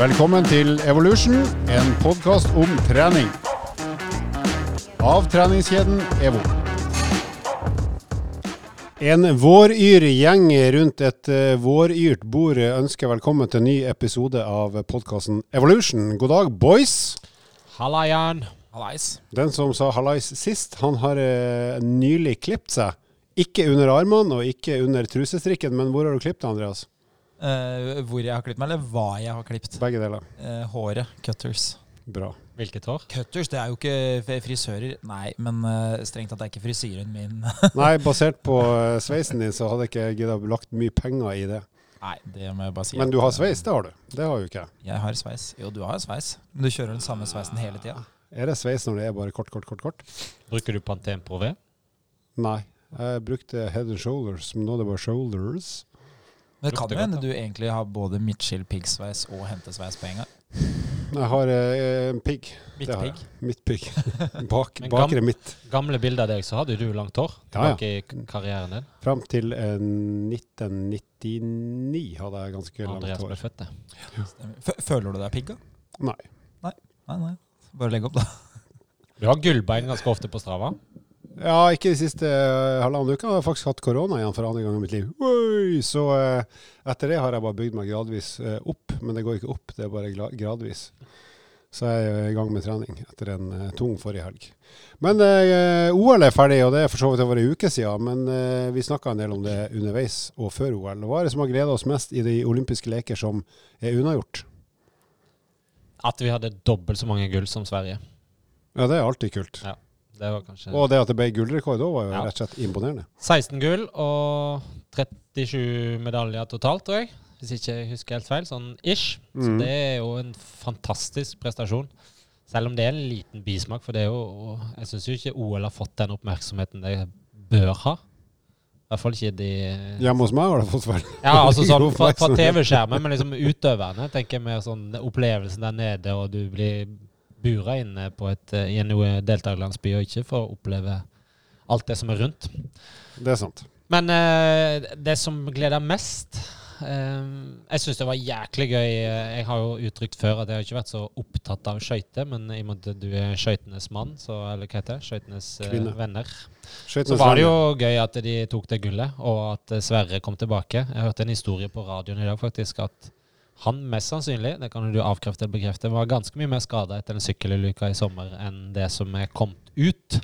Velkommen til Evolution, en podkast om trening. Av treningskjeden EVO. En våryr gjeng rundt et eh, våryrt bord ønsker velkommen til en ny episode av podkasten Evolution. God dag, boys. Halla, Jan. Hallais. Den som sa hallais sist, han har eh, nylig klipt seg. Ikke under armene og ikke under trusestrikken, men hvor har du klippet deg, Andreas? Eh, hvor jeg har klippet meg, eller hva jeg har klippet. Begge deler. Uh, håret. Cutters. Bra. Hvilket hår? Cutters, det er jo ikke frisører. Nei, men uh, strengt tatt er ikke frisyren min. Nei, basert på sveisen din, så hadde ikke jeg lagt mye penger i det. Nei, det må jeg bare si. Men du har sveis, det har du. Det har jo ikke jeg. Jeg har sveis. Jo, du har sveis. Men du kjører den samme sveisen hele tida. Er det sveis når det er bare kort, kort, kort? kort? Bruker du Pantene Pro V? Nei. Jeg brukte Head and Shoulders, men nå er det bare Shoulders. Men det kan jo hende du egentlig har både midtskill, piggsveis og hentesveis på en gang. Jeg har eh, en pigg. Mitt pigg? Mitt Midtpigg. Midtpigg. Bak, bakre midt. Gamle bilder av deg, så hadde du langt hår Ja, ja. tilbake i karrieren din. Fram til eh, 1999 hadde jeg ganske langt Andreas ble født, det. Ja. Føler du deg pigga? Nei. Nei, nei. Bare legg opp, da. Du har gullbein ganske ofte på Strava. Ja, ikke de siste uh, halvannen uka. Jeg har faktisk hatt korona igjen for andre gang i mitt liv. Oi! Så eh, etter det har jeg bare bygd meg gradvis eh, opp. Men det går ikke opp, det er bare gradvis. Så jeg er i gang med trening etter en eh, tung forrige helg. Men eh, OL er ferdig, og det er for så vidt over ei uke siden. Men eh, vi snakka en del om det underveis og før OL. Hva er det som har gleda oss mest i de olympiske leker som er unnagjort? At vi hadde dobbelt så mange gull som Sverige. Ja, det er alltid kult. Ja. Det var kanskje Og det at det ble gullrekord òg, var jo Ja. rett og slett imponerende. 16 gull og 37 medaljer totalt, tror jeg. Hvis ikke jeg husker helt feil. Sånn ish. Så Mhm. det er jo en fantastisk prestasjon. Selv om det er en liten bismak, for det er jo Jeg syns jo ikke OL har fått den oppmerksomheten det bør ha. I hvert fall ikke de Hjemme hos meg har det fått vel Ja, altså sånn fra, fra. TV-skjermen, men liksom utøverne tenker jeg mer sånn opplevelsen der nede, og du blir bura inne på et, eh, i en deltakerlandsby, og ikke får oppleve alt det som er rundt. Det er sant. Men eh, det som gleder mest eh, Jeg syns det var jæklig gøy. Jeg har jo uttrykt før at jeg har ikke vært så opptatt av skøyter, men i og med at du er skøytenes mann, så, eller hva heter det, skøytenes eh, venner, skjøytenes så var det jo gøy at de tok det gullet, og at eh, Sverre kom tilbake. Jeg hørte en historie på radioen i dag faktisk at han mest sannsynlig, det kan du avkrefte eller bekrefte, var ganske mye mer skada etter den sykkelulykke i sommer enn det som er kommet ut.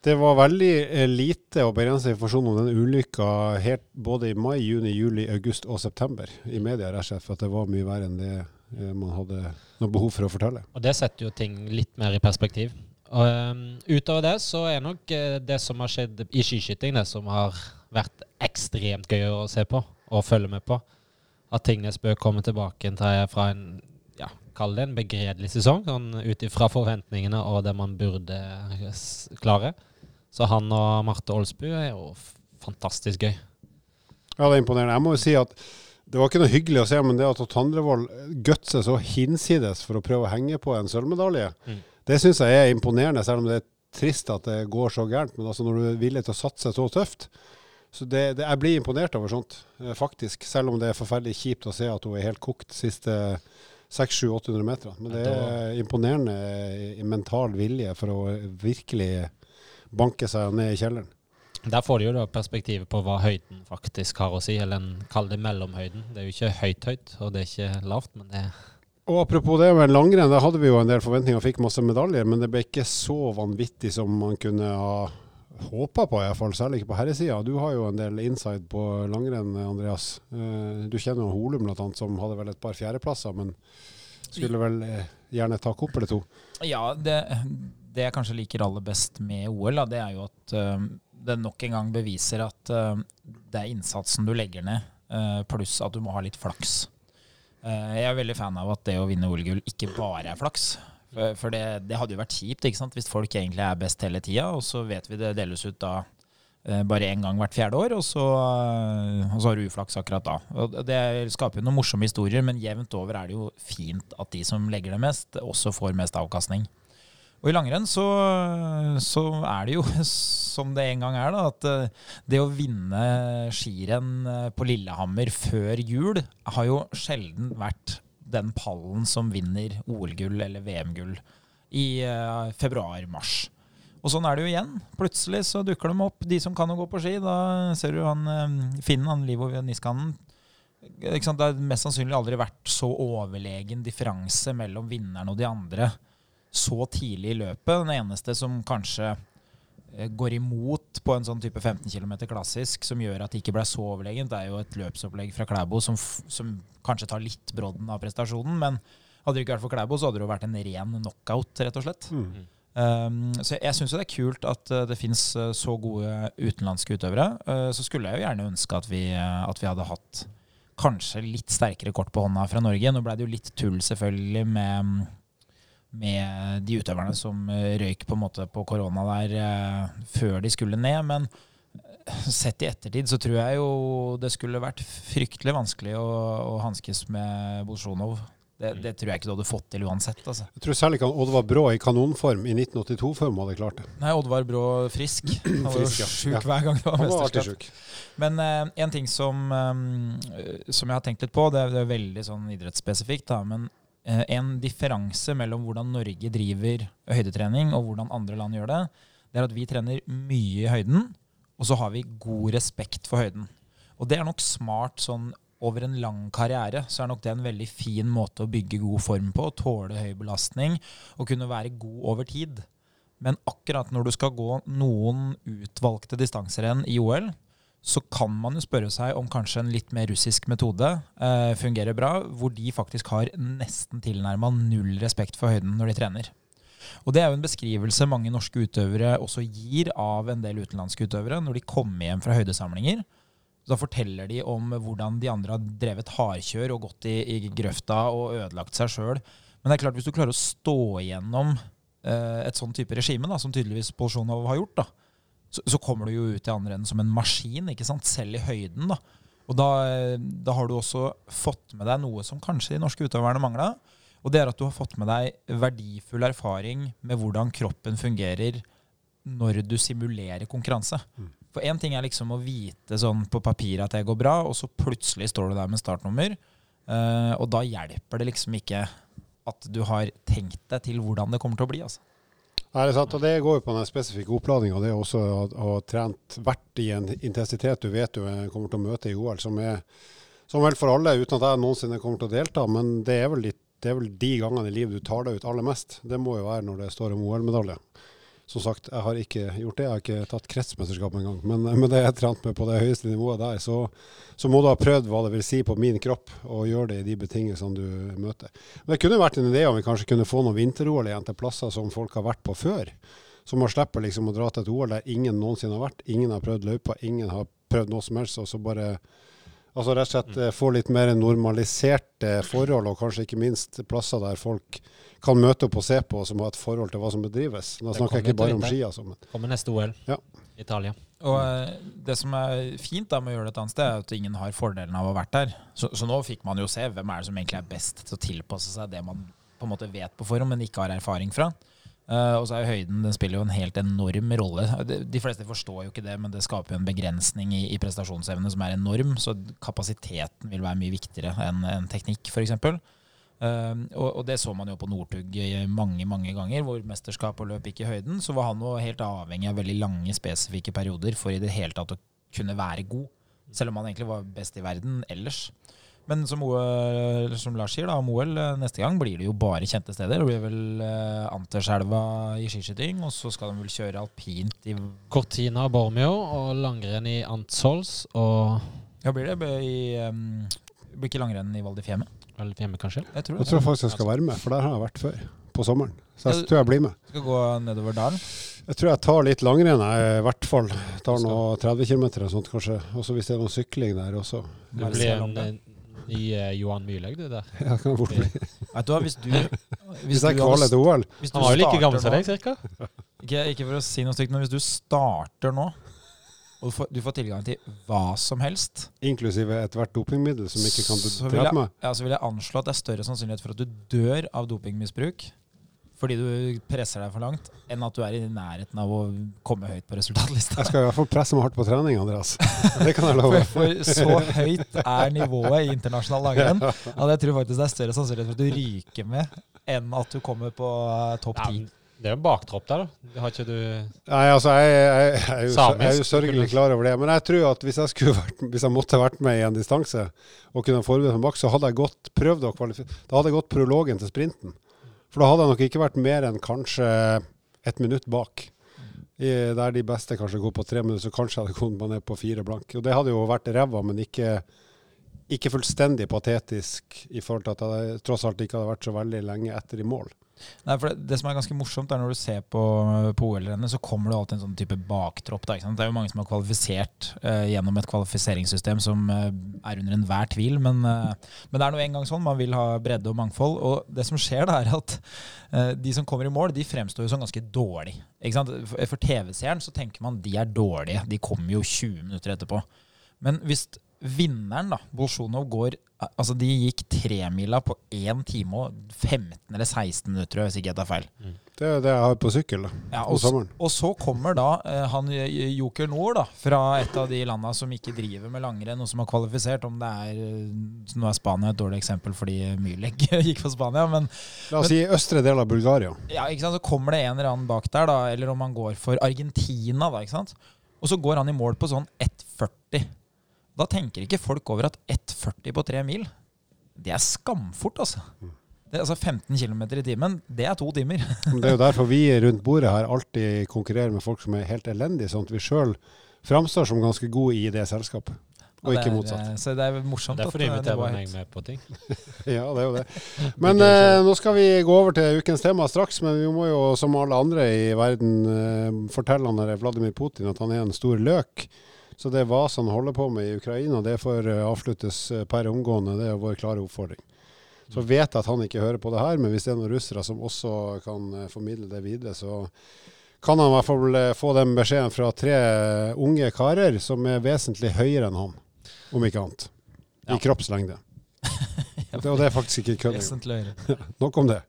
Det var veldig eh, lite og begrenset informasjon om den ulykka helt både i mai, juni, juli, august og september i media, rett og slett, for at det var mye verre enn det eh, man hadde noe behov for å fortelle. Og det setter jo ting litt mer i perspektiv. Og, um, utover det så er nok eh, det som har skjedd i skiskyting, det som har vært ekstremt gøy å se på og følge med på. At Tingnes bør komme tilbake fra en ja, kall det en begredelig sesong, sånn ut ifra forventningene og det man burde klare. Så han og Marte Olsbu er jo fantastisk gøy. Ja, det er imponerende. Jeg må jo si at det var ikke noe hyggelig å se, men det at Tandrevold gutser så hinsides for å prøve å henge på en sølvmedalje, Mm. det syns jeg er imponerende, selv om det er trist at det går så gærent. Men altså når du er villig til å satse så tøft så det, det, Jeg blir imponert over sånt, eh, faktisk. Selv om det er forferdelig kjipt å se at hun er helt kokt siste 600-800 meter. Men det er imponerende i mental vilje for å virkelig banke seg ned i kjelleren. Der får du jo da perspektivet på hva høyden faktisk har å si, eller en, kall det mellomhøyden. Det er jo ikke høyt-høyt, og det er ikke lavt, men det er Og apropos det med langrenn, der hadde vi jo en del forventninger og fikk masse medaljer, men det ble ikke så vanvittig som man kunne ha håpa på, i hvert fall, særlig ikke på herresida. Du har jo en del inside på langrenn, Andreas. Eh, Du kjenner jo Holum bl.a., som hadde vel et par fjerdeplasser, men skulle vel eh, gjerne ta kopp eller to. Ja, det, det jeg kanskje liker aller best med OL, da, det er jo at eh, det nok en gang beviser at det er innsatsen du legger ned, pluss at du må ha litt flaks. Jeg er veldig fan av at det å vinne OL-gull ikke bare er flaks. For, for det, det hadde jo vært kjipt ikke sant? hvis folk egentlig er best hele tida, og så vet vi det deles ut da eh, bare én gang hvert fjerde år, og så, eh, og så har du uflaks akkurat da. Og det skaper jo noen morsomme historier, men jevnt over er det jo fint at de som legger det mest, også får mest avkastning. Og i langrenn så, så er det jo som det en gang er, da, at eh, det å vinne skirenn på Lillehammer før jul har jo sjelden vært den pallen som vinner OL-gull eller VM-gull i uh, februar-mars. Og sånn er det jo igjen. Plutselig så dukker de opp, de som kan å gå på ski. Da ser du han uh, Finn, han Livo Niskanen. Det har mest sannsynlig aldri vært så overlegen differanse mellom vinneren og de andre så tidlig i løpet. Den eneste som kanskje eh, går imot på en sånn type 15 km klassisk, som gjør at det ikke ble så overlegent, det er jo et løpsopplegg fra Klæbo som, som kanskje tar litt brodden av prestasjonen. Men hadde det ikke vært for Klæbo, så hadde det jo vært en ren knockout, rett og slett. Mm. Um, så jeg syns det er kult at uh, det fins så gode utenlandske utøvere. Uh, så skulle jeg jo gjerne ønske at vi, at vi hadde hatt kanskje litt sterkere kort på hånda fra Norge. Nå ble det jo litt tull selvfølgelig med, med de utøverne som uh, røyk på en måte på korona der uh, før de skulle ned. Men uh, sett i ettertid så tror jeg jo det skulle vært fryktelig vanskelig å, å hanskes med Bolsjunov. Det, det tror jeg ikke du hadde fått til uansett. altså. Jeg tror særlig kan Oddvar Brå i kanonform i 1982-form hadde klart det. Nei, Oddvar Brå frisk. Han var jo Frisk, ja. sjuk Ja. hver gang det var mesterskap. Men eh, en ting som, um, som jeg har tenkt litt på, det er, det er veldig sånn idrettsspesifikt, da, men eh, en differanse mellom hvordan Norge driver høydetrening og hvordan andre land gjør det, det er at vi trener mye i høyden, og så har vi god respekt for høyden. Og det er nok smart sånn over en lang karriere, så er nok det en veldig fin måte å bygge god form på, tåle høy belastning og kunne være god over tid. Men akkurat når du skal gå noen utvalgte distanserenn i OL, så kan man jo spørre seg om kanskje en litt mer russisk metode eh, fungerer bra, hvor de faktisk har nesten tilnærma null respekt for høyden når de trener. Og Det er jo en beskrivelse mange norske utøvere også gir av en del utenlandske utøvere når de kommer hjem fra høydesamlinger. Da forteller de om hvordan de andre har drevet hardkjør og gått i, i grøfta og ødelagt seg sjøl. Men det er klart hvis du klarer å stå igjennom eh, et sånn type regime, da, som tydeligvis Bolsjunov har gjort, da, så, så kommer du jo ut i andre enden som en maskin, ikke sant? selv i høyden. da. Og da, da har du også fått med deg noe som kanskje de norske utøverne mangla. Og det er at du har fått med deg verdifull erfaring med hvordan kroppen fungerer når du simulerer konkurranse. Mm. For én ting er liksom å vite sånn på papiret at det går bra, og så plutselig står du der med startnummer. eh, og da hjelper det liksom ikke at du har tenkt deg til hvordan det kommer til å bli. altså. Nei, det sant, og det går jo på den spesifikke oppladninga. Det er også å ha trent hvert i en intensitet du vet du eh, kommer til å møte i OL, som er som vel for alle, uten at jeg noensinne kommer til å delta. Men det er vel de, det er vel de gangene i livet du tar deg ut aller mest. Det må jo være når det står om OL-medalje. Som sagt, jeg har ikke gjort det. Jeg har ikke tatt kretsmesterskap engang. Men men det jeg trent med på det høyeste nivået der, så, så må du ha prøvd hva det vil si på min kropp, og gjøre det i de betingelsene du møter. Men det kunne vært en idé om vi kanskje kunne få noen vinter-OL igjen til plasser som folk har vært på før. Så man slipper liksom å dra til et OL der ingen noensinne har vært. Ingen har prøvd løypa, ingen har prøvd noe som helst. og så bare Altså rett og slett eh, få litt mer normaliserte forhold, og kanskje ikke minst plasser der folk kan møte opp og se på, som har et forhold til hva som bedrives. Nå snakker jeg ikke bare om ski, altså. Men Kommer neste OL. Ja. Italia. Og eh, det som er fint da med å gjøre det et annet sted, er at ingen har fordelen av å ha vært der. Så, så nå fikk man jo se hvem er det som egentlig er best til å tilpasse seg det man på en måte vet på forhånd, men ikke har erfaring fra. Eh, og så er jo høyden den spiller jo en helt enorm rolle. De, fleste forstår jo ikke det, men det skaper jo en begrensning i, i prestasjonsevne som er enorm. Så kapasiteten vil være mye viktigere enn en teknikk, f.eks. Uh, og, og det så man jo på Northug mange mange ganger, hvor mesterskap og løp gikk i høyden. Så var han jo helt avhengig av veldig lange, spesifikke perioder for i det hele tatt å kunne være god. Selv om han egentlig var best i verden ellers. Men som, OL, som Lars sier, da, om OL eh, neste gang blir det jo bare kjente steder. Det blir vel uh, Anterselva i skiskyting, og så skal de vel kjøre alpint i Cortina Bormio og langrenn i Antsols og Ja, blir det i um, Blir ikke langrenn i Val di Fiemme? Vel Fiemme, kanskje? Jeg tror jeg tror faktisk jeg skal være med, for der har jeg vært før. På sommeren. Så Ja, jeg tror jeg blir med. Skal gå nedover dalen. Jeg tror jeg tar litt langrenn, jeg, i hvert fall. Tar noe 30 km og sånt, kanskje. Også hvis det er noe sykling der også. Du blir en langt, uh, Johan Myrlaug, du der. Ja, kan fort bli. Vet du hva, hvis du Hvis kvaler hadde- til OL. Han var jo like gammel som deg, cirka. Ikke, ikke for å si noe stygt, men hvis du starter nå, og du får, du får tilgang til hva som helst, Inklusive ethvert dopingmiddel som ikke kan du drepe meg. ja, så vil jeg anslå at det er større sannsynlighet for at du dør av dopingmisbruk fordi du presser deg for langt, enn at du er i nærheten av å komme høyt på resultatlista. Jeg skal i hvert fall presse meg hardt på trening, Andreas. Det kan jeg love. For, for så høyt er nivået i internasjonal langrenn at jeg tror faktisk det er større sannsynlighet for at du ryker med, enn at du kommer på eh, topp ti. det er jo en baktropp der, da. Har ikke du Nei, altså, jeg, jeg, jeg, er jo, jeg er jo sørgelig klar over det. Men jeg tror at hvis jeg, skulle vært, hvis jeg måtte vært med i en distanse og kunne forberedt meg bak, så hadde jeg gått, prøvd å kvalifisere. Da hadde jeg gått prologen til sprinten. For da hadde jeg nok ikke vært mer enn kanskje et minutt bak. I, der de beste kanskje går på tre minutter, så kanskje hadde kommet meg ned på fire blank. Og det hadde jo vært ræva, men ikke, ikke fullstendig patetisk i forhold til at jeg tross alt ikke hadde vært så veldig lenge etter i mål. Nei, for det, det som er ganske morsomt, er når du ser på, på OL-rennet, så kommer det alltid en sånn type baktropp. Da? Det er jo mange som har kvalifisert uh, gjennom et kvalifiseringssystem som uh, er under enhver tvil, men, uh, men det er nå engang sånn. Man vil ha bredde og mangfold. Og det som skjer, da, er at de som kommer i mål, de fremstår jo som ganske dårlige. For, for TV-seeren så tenker man de er dårlige. De kommer jo 20 minutter etterpå. Men hvis vinneren, da, Bolsjunov, går Altså, de gikk tremila på 1 time og 15 eller 16 minutter, hvis ikke jeg tar feil. Det er det jeg har på sykkel da, Ja, og, s- sommeren. og så kommer da eh, han Joker Nord, da, fra et av de landa som ikke driver med langrenn, og som har kvalifisert. Om det er eh, Nå er Spania et dårlig eksempel fordi Myrleg gikk for Spania, men La oss si østre del av Bulgaria. ja, ikke sant? så kommer det en eller annen bak der, da, eller om han går for Argentina, da, ikke sant. Og så går han i mål på sånn 1,40. Da tenker ikke folk over at 1,40 på tre mil, det er skamfort, altså. Det, er altså 15 km i timen, det er to timer. Det er jo derfor vi rundt bordet her alltid konkurrerer med folk som er helt elendige, sånn at vi sjøl framstår som ganske gode i det selskapet, og Det ikke er, motsatt. eh, Så det er morsomt Derfor at eh, inviterer Det er meg med på ting. Ja, det er jo det. Men eh, nå skal vi gå over til ukens tema straks, men vi må jo som alle andre i verden eh, fortelle han der Vladimir Putin at han er en stor løk. Så det hva han holder på med i Ukraina, det får eh, avsluttes eh, per omgående. Det er vår klare oppfordring. Så vet jeg at han ikke hører på det her, men hvis det er noen russere som også kan eh, formidle det videre, så kan han i hvert fall få den beskjeden fra tre unge karer som er vesentlig høyere enn han, om ikke annet. I Ja. kroppslengde. Og det er faktisk ikke kødd. Nok om det.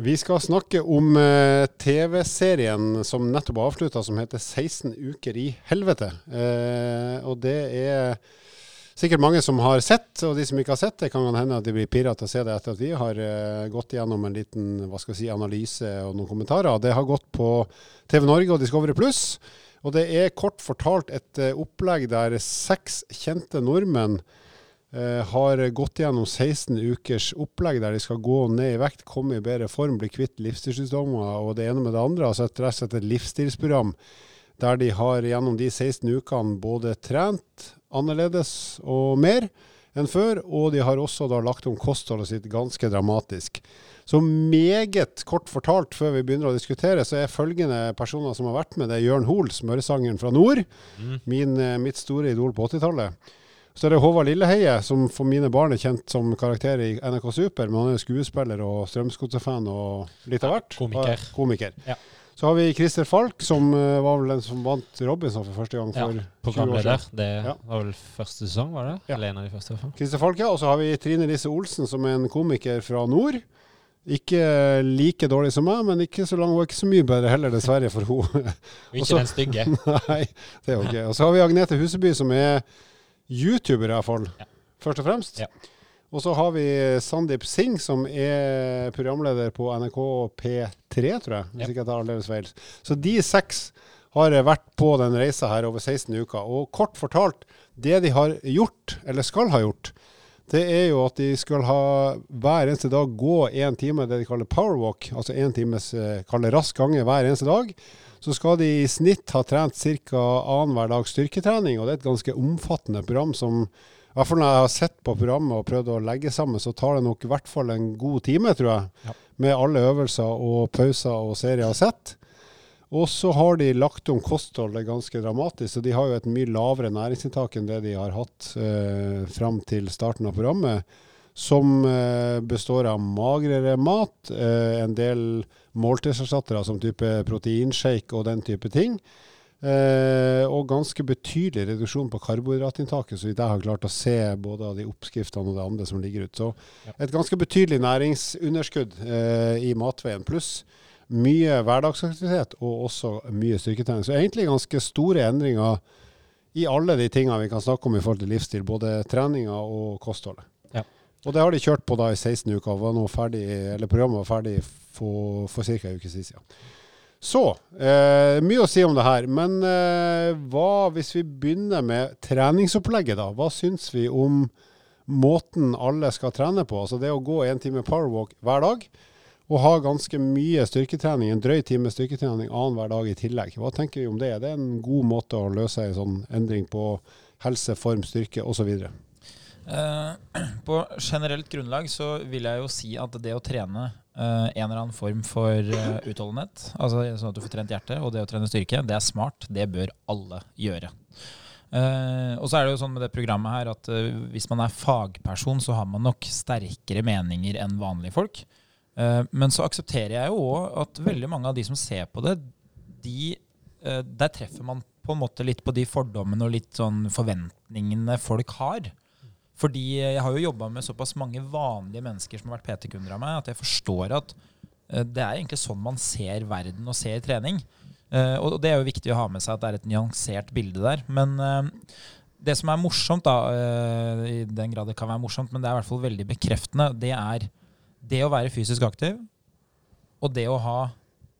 Vi skal snakke om eh, TV-serien som nettopp er avslutta, som heter 16 uker i helvete. Eh, og det er sikkert mange som har sett, og de som ikke har sett det, kan hende at de blir pirra til å se det etter at vi har eh, gått gjennom en liten hva skal vi si, analyse og noen kommentarer. Det har gått på TV Norge og Discovery Pluss. Og det er kort fortalt et eh, opplegg der seks kjente nordmenn har gått gjennom 16 ukers opplegg der de skal gå ned i vekt, komme i bedre form, bli kvitt livsstilssykdommer og det ene med det andre. Altså et, rett og slett et livsstilsprogram der de har gjennom de 16 ukene både trent annerledes og mer enn før, og de har også da lagt om kostholdet sitt ganske dramatisk. Så meget kort fortalt, før vi begynner å diskutere, så er følgende personer som har vært med. Det er Jørn Hoel, smøresangeren fra nord. Mm. Min, eh, mitt store idol på 80-tallet. Så er det Håvard Lilleheie, som for mine barn er kjent som karakter i NRK Super. Men han er skuespiller og Strømsgodset-fan og litt av hvert. komiker. Komiker. Ja. Så har vi Christer Falk, som eh, var vel den som vant Robinson for første gang Ja, for 20 år siden. Det Ja. var vel første sesong, var det? Ja. Eller en av de første, i hvert fall. Christer Falk, ja. Og så har vi Trine Lise Olsen, som er en komiker fra nord. Ikke like dårlig som meg, men ikke så lang, er ikke så mye bedre heller, dessverre, for henne. Og ikke Også- den stygge. Nei, det er jo gøy. Og så har vi Agnete Huseby, som er YouTuber, i hvert fall. Ja. Først og fremst. Ja. Og så har vi Sandeep Singh, som er programleder på NRK P3, tror jeg. Hvis Ja. ikke jeg tar aldeles feil. Så de seks har vært på den reisa her over 16 uker. Og kort fortalt, det de har gjort, eller skal ha gjort, det er jo at de skal ha hver eneste dag gå én time, det de kaller powerwalk, altså én times eh, kaller rask gange hver eneste dag. Så skal de i snitt ha trent ca. annenhver dag styrketrening, og det er et ganske omfattende program som i hvert fall når jeg har sett på programmet og prøvd å legge sammen, så tar det nok i hvert fall en god time, tror jeg. Ja. Med alle øvelser og pauser og serier jeg har sett. Og så har de lagt om kostholdet ganske dramatisk, så de har jo et mye lavere næringsinntak enn det de har hatt eh, fram til starten av programmet. Som eh, består av magrere mat, eh, en del måltidserstattere som type proteinshake og den type ting. Eh, og ganske betydelig reduksjon på karbohydratinntaket, så vidt jeg har klart å se både av de oppskriftene og det andre som ligger ute. Så et ganske betydelig næringsunderskudd eh, i matveien, pluss mye hverdagsaktivitet og også mye styrketrening. Så egentlig ganske store endringer i alle de tingene vi kan snakke om i forhold til livsstil, både treninga og kostholdet. Og det har de kjørt på da i 16 uker, var ferdig, programmet var ferdig for, for ca. en uke siden. Så, eh, mye å si om det her. Men eh, hva hvis vi begynner med treningsopplegget, da? Hva syns vi om måten alle skal trene på? Altså det å gå en time powerwalk hver dag, og ha ganske mye styrketrening, en drøy time styrketrening annenhver dag i tillegg. Hva tenker vi om det? Det er en god måte å løse en sånn endring på helse, form, styrke osv. Eh, på generelt grunnlag så vil jeg jo si at det å trene eh, en eller annen form for eh, utholdenhet, altså sånn at du får trent hjertet, og det å trene styrke, det er smart. Det bør alle gjøre. Uh, og så er det jo sånn med det programmet her at uh, hvis man er fagperson, så har man nok sterkere meninger enn vanlige folk. Uh, men så aksepterer jeg jo òg at veldig mange av de som ser på det, de, der treffer man på en måte litt på de fordommene og litt sånn forventningene folk har. Fordi jeg har jo jobba med såpass mange vanlige mennesker som har vært PT-kunder av meg, at jeg forstår at eh, det er egentlig sånn man ser verden og ser trening. Eh, og det er jo viktig å ha med seg at det er et nyansert bilde der. Men eh, det som er morsomt, da, i den grad det kan være morsomt, men det er i hvert fall veldig bekreftende, det er det å være fysisk aktiv og det å ha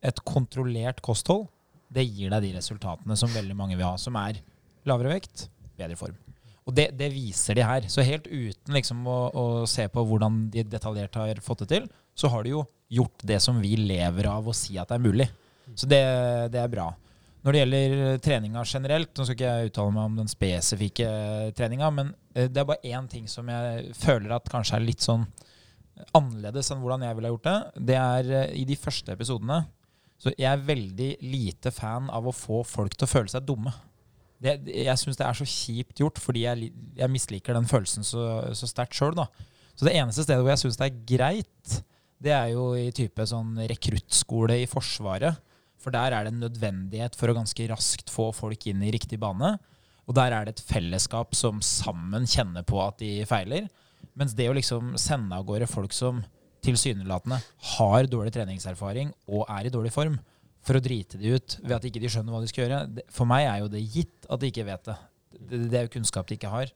et kontrollert kosthold. Det gir deg de resultatene som veldig mange vil ha, som er lavere vekt, bedre form. Og det, det viser de her. Så helt uten liksom å, å se på hvordan de detaljert har fått det til, så har de jo gjort det som vi lever av å si at det er mulig. Så det, det er bra. Når det gjelder treninga generelt, nå skal ikke jeg uttale meg om den spesifikke treninga, men eh, det er bare én ting som jeg føler at kanskje er litt sånn annerledes enn hvordan jeg ville gjort det. Det er eh, i de første episodene. Så jeg er veldig lite fan av å få folk til å føle seg dumme. Det, jeg syns det er så kjipt gjort, fordi jeg, jeg misliker den følelsen så, så sterkt sjøl. Så det eneste stedet hvor jeg syns det er greit, det er jo i type sånn rekruttskole i Forsvaret. For der er det en nødvendighet for å ganske raskt få folk inn i riktig bane. Og der er det et fellesskap som sammen kjenner på at de feiler. Mens det å liksom sende av gårde folk som tilsynelatende har dårlig treningserfaring og er i dårlig form, for å drite de ut ved at ikke de skjønner hva de skal gjøre, for meg er jo det gitt at de ikke vet det. Det, er jo kunnskap de ikke har.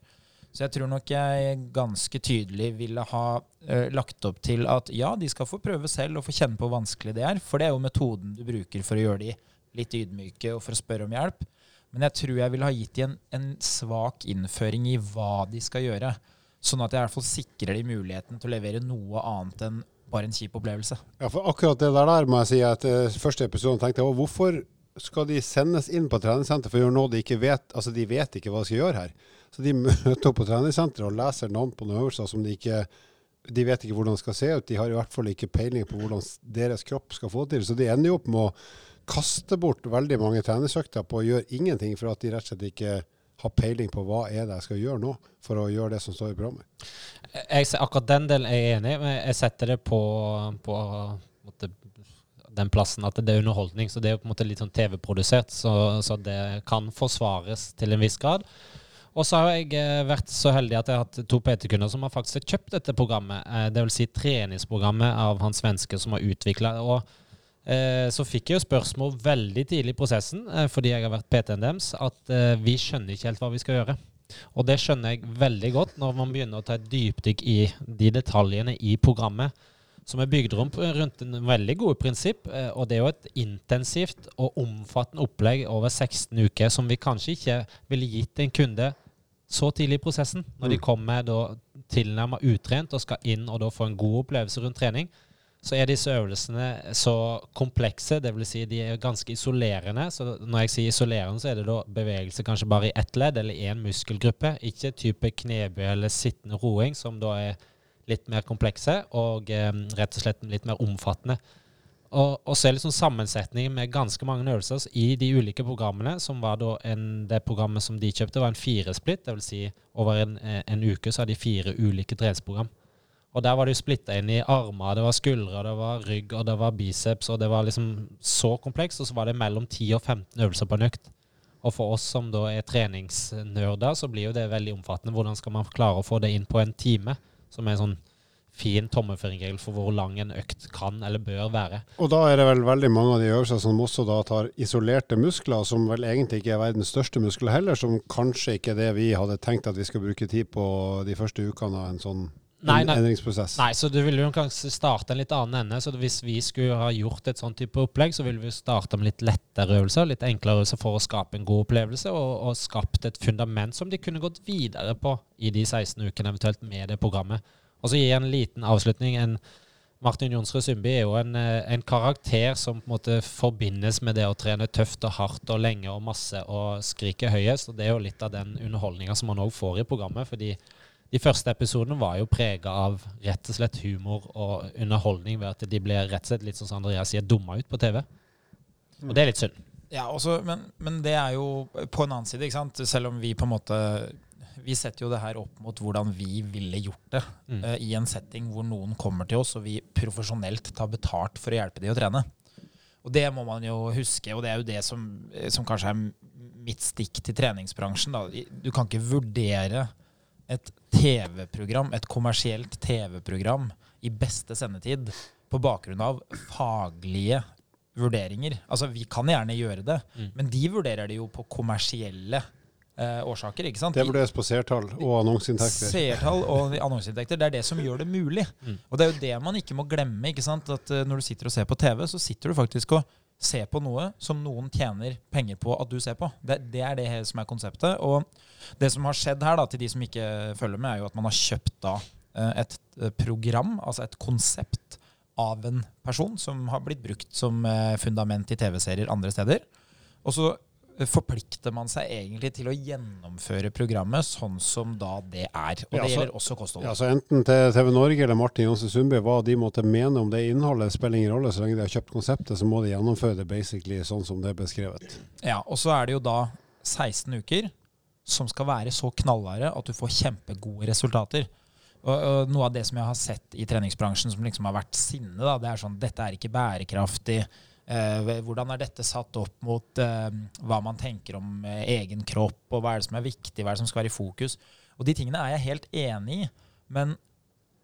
Så jeg tror nok jeg ganske tydelig ville ha eh, lagt opp til at ja, de skal få prøve selv og få kjenne på hvor vanskelig det er, for det er jo metoden du bruker for å gjøre de litt ydmyke og for å spørre om hjelp. Men jeg tror jeg ville ha gitt de en, en svak innføring i hva de skal gjøre. Sånn at jeg i hvert fall sikrer de muligheten til å levere noe annet enn bare en kjip opplevelse. Ja, for akkurat det der, der må jeg si at eh, første episoden tenkte jeg, «Å, hvorfor skal de sendes inn på treningssenter for å gjøre noe de ikke vet, altså de vet ikke hva de skal gjøre her. Så de møter opp på treningssenteret og leser navn på noen øvelser som de ikke de vet ikke hvordan det skal se ut. De har i hvert fall ikke peiling på hvordan deres kropp skal få til. Så de ender jo opp med å kaste bort veldig mange treningsøkter på å gjøre ingenting, for at de rett og slett ikke har peiling på hva er det jeg skal gjøre nå for å gjøre det som står i programmet. Jeg, akkurat den delen er jeg enig i, men jeg setter det på, på en måte, den plassen at det er underholdning. Så det er på en måte litt sånn TV-produsert, så, så det kan forsvares til en viss grad. Og så har jeg eh, vært så heldig at jeg har hatt to PT-kunder som har faktisk kjøpt dette programmet. Eh, det vil si treningsprogrammet av han svenske som har utvikla det. Så fikk jeg jo spørsmål veldig tidlig i prosessen, eh, fordi jeg har vært PT-en deres, at eh, vi skjønner ikke helt hva vi skal gjøre. Og det skjønner jeg veldig godt når man begynner å ta et dypdykk i de detaljene i programmet, som er bygd rundt, en veldig gode prinsipp. eh, Og det er jo et intensivt og omfattende opplegg over 16 uker som vi kanskje ikke ville gitt en kunde så tidlig i prosessen, når de Mm. kommer tilnærmet utrent og skal inn og da få en god opplevelse rundt trening. Så er disse øvelsene så komplekse, dvs. Si de er ganske isolerende. Så når jeg sier isolerende, så er det da bevegelse kanskje bare i ett ledd eller én muskelgruppe. Ikke type knebøy eller sittende roing, som da er litt mer komplekse og eh, rett og slett litt mer omfattende. Og, og så er liksom sammensetningen med ganske mange øvelser i de ulike programmene, som var da en, det programmet som de kjøpte, var en firesplitt. Vil si over en, eh, en uke så har de fire ulike treningsprogram. Og der var det jo splitta inn i armer, det var skuldre, det var rygg og det var biceps, og det var liksom så komplekst. Og så var det mellom 10 og 15 øvelser på en økt. Og for oss som da er treningsnerder, så blir jo det veldig omfattende. Hvordan skal man klare å få det inn på en time, som er en sånn fin tommelfingerregel for hvor lang en økt kan eller bør være. Og da er det vel veldig mange av de øvelsene som også da tar isolerte muskler, som vel egentlig ikke er verdens største muskler heller, som kanskje ikke er det vi hadde tenkt at vi skal bruke tid på de første ukene av en sånn Nei, nei. endringsprosess. Nei, så du ville jo kanskje starte en litt annen ende. Så hvis vi skulle ha gjort et sånn type opplegg, så ville vi starte med litt lettere øvelser, litt enklere øvelser for å skape en god opplevelse, og, og skapt et fundament som de kunne gått videre på i de 16 ukene eventuelt med det programmet. Og så gi en liten avslutning. En Martin Jonsrud Sundby er jo en, eh, en, karakter som på en måte forbindes med det å trene tøft og hardt og lenge og masse og skrike høyest. Og det er jo litt av den underholdninga som man òg får i programmet. fordi de første episodene var jo prega av rett og slett humor og underholdning ved at de ble rett og slett litt sånn som Andreas sier, dumma ut på TV. Og det er litt synd. Ja, også, men, men det er jo på en annen side, ikke sant? selv om vi på en måte vi setter jo det her opp mot hvordan vi ville gjort det Mm. uh, i en setting hvor noen kommer til oss og vi profesjonelt tar betalt for å hjelpe de å trene. Og det må man jo huske, og det er jo det som, som kanskje er mitt stikk til treningsbransjen. Da. Du kan ikke vurdere et TV-program, et kommersielt TV-program i beste sendetid på bakgrunn av faglige vurderinger. Altså, vi kan gjerne gjøre det, Mm. men de vurderer det jo på kommersielle eh, årsaker, ikke sant? Det vurderes på seertall og annonseinntekter. Seertall og annonseinntekter. Det er det som gjør det mulig. Mm. Og det er jo det man ikke må glemme. ikke sant? At uh, Når du sitter og ser på TV, så sitter du faktisk og ser på noe som noen tjener penger på at du ser på. Det, det er det som er konseptet. Og det som har skjedd her, da, til de som ikke følger med, er jo at man har kjøpt da eh, et eh, program, altså et konsept, av en person som har blitt brukt som eh, fundament i TV-serier andre steder. Og så forplikter man seg egentlig til å gjennomføre programmet sånn som da det er. Og Ja, det så- gjelder også kosthold. Ja, så Enten til TV Norge eller Martin Johnsen Sundby, hva de måtte mene om det innholdet, spiller ingen rolle. Så lenge de har kjøpt konseptet, så må de gjennomføre det basically sånn som det er beskrevet. Ja, og så er det jo da 16 uker som skal være så knallharde at du får kjempegode resultater. Og, og Noe av det som jeg har sett i treningsbransjen som liksom har vært sinne, da, det er sånn dette er ikke bærekraftig. Eh, hvordan er dette satt opp mot eh, hva man tenker om eh, egen kropp, og hva er det som er viktig, hva er det som skal være i fokus? Og de tingene er jeg helt enig i. Men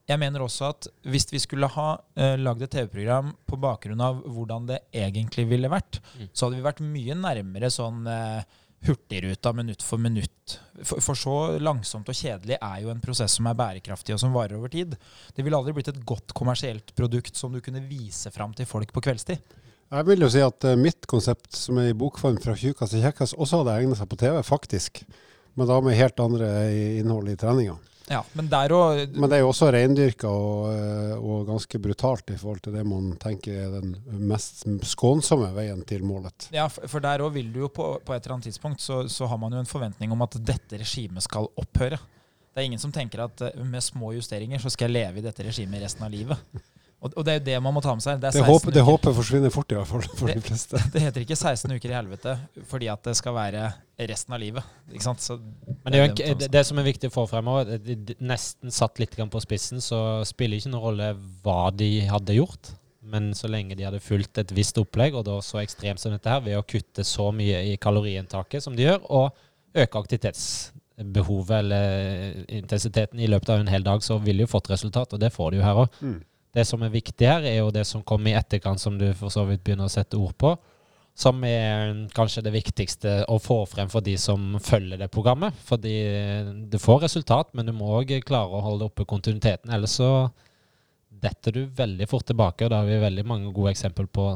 jeg mener også at hvis vi skulle ha eh, lagd et TV-program på bakgrunn av hvordan det egentlig ville vært, Mm. så hadde vi vært mye nærmere sånn eh, Hurtigruta minutt for minutt. For, for så langsomt og kjedelig er jo en prosess som er bærekraftig og som varer over tid. Det ville aldri blitt et godt kommersielt produkt som du kunne vise fram til folk på kveldstid. Jeg vil jo si at eh, mitt konsept, som er i bokform fra tjukkas til kjekkas, også hadde egnet seg på TV, faktisk. Men da med helt andre innhold i treninga. Ja, Men òg Men det er jo også reindyrka og, eh, og ganske brutalt i forhold til det man tenker er den mest skånsomme veien til målet. Ja, for for der òg vil du jo på, på et eller annet tidspunkt så, så har man jo en forventning om at dette regimet skal opphøre. Det er ingen som tenker at eh, med små justeringer så skal jeg leve i dette regimet resten av livet. Og, og det er jo det man må ta med seg. Det, er Det 16 håpet, det håpet forsvinner fort, i hvert fall for de fleste. Det heter ikke 16 uker i helvete fordi at det skal være resten av livet. Ikke sant? Så Men det, er jo det en, det, det som er viktig å få frem det- det- nesten satt litt på spissen, så spiller ikke noen rolle hva de hadde gjort. Men så lenge de hadde fulgt et visst opplegg, og da så ekstremt som dette her, ved å kutte så mye i kaloriinntaket som de gjør, og øke aktivitetsbehovet eller intensiteten i løpet av en hel dag, så ville de jo fått resultat, og det får de jo her òg. Mm. Det som er viktig her, er jo det som kommer i etterkant, som du for så vidt begynner å sette ord på. Som er kanskje det viktigste å få frem for de som følger det programmet. Fordi du får resultat, men du må òg klare å holde oppe kontinuiteten. Ellers så detter du veldig fort tilbake, og da har vi veldig mange gode eksempler på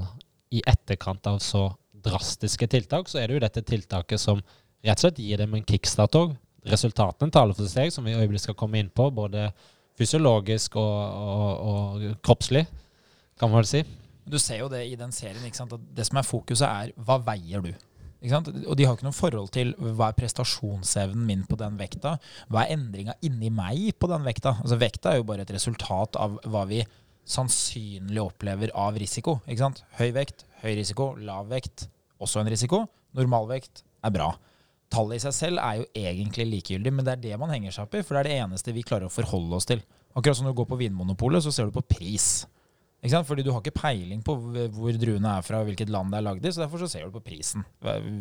i etterkant av så drastiske tiltak, så er det jo dette tiltaket som rett og slett gir dem en kickstart òg. Resultatene taler for seg, som vi i skal komme inn på, både fysiologisk og, og, og kroppslig, kan man vel si. Du ser jo det i den serien. Ikke sant? At det som er fokuset, er hva veier du? Ikke sant? Og de har ikke noe forhold til hva er prestasjonsevnen min på den vekta. Hva er endringa inni meg på den vekta? Altså Vekta er jo bare et resultat av hva vi sannsynlig opplever av risiko. Ikke sant? Høy vekt, høy risiko. Lav vekt, også en risiko. Normalvekt er bra. Tallet i seg selv er jo egentlig likegyldig, men det er det man henger seg opp i, for det er det eneste vi klarer å forholde oss til. Akkurat som når du går på Vinmonopolet, så ser du på pris. Ikke sant? Fordi du har ikke peiling på hvor druene er fra, hvilket land det er lagd i. Så derfor så ser du på prisen.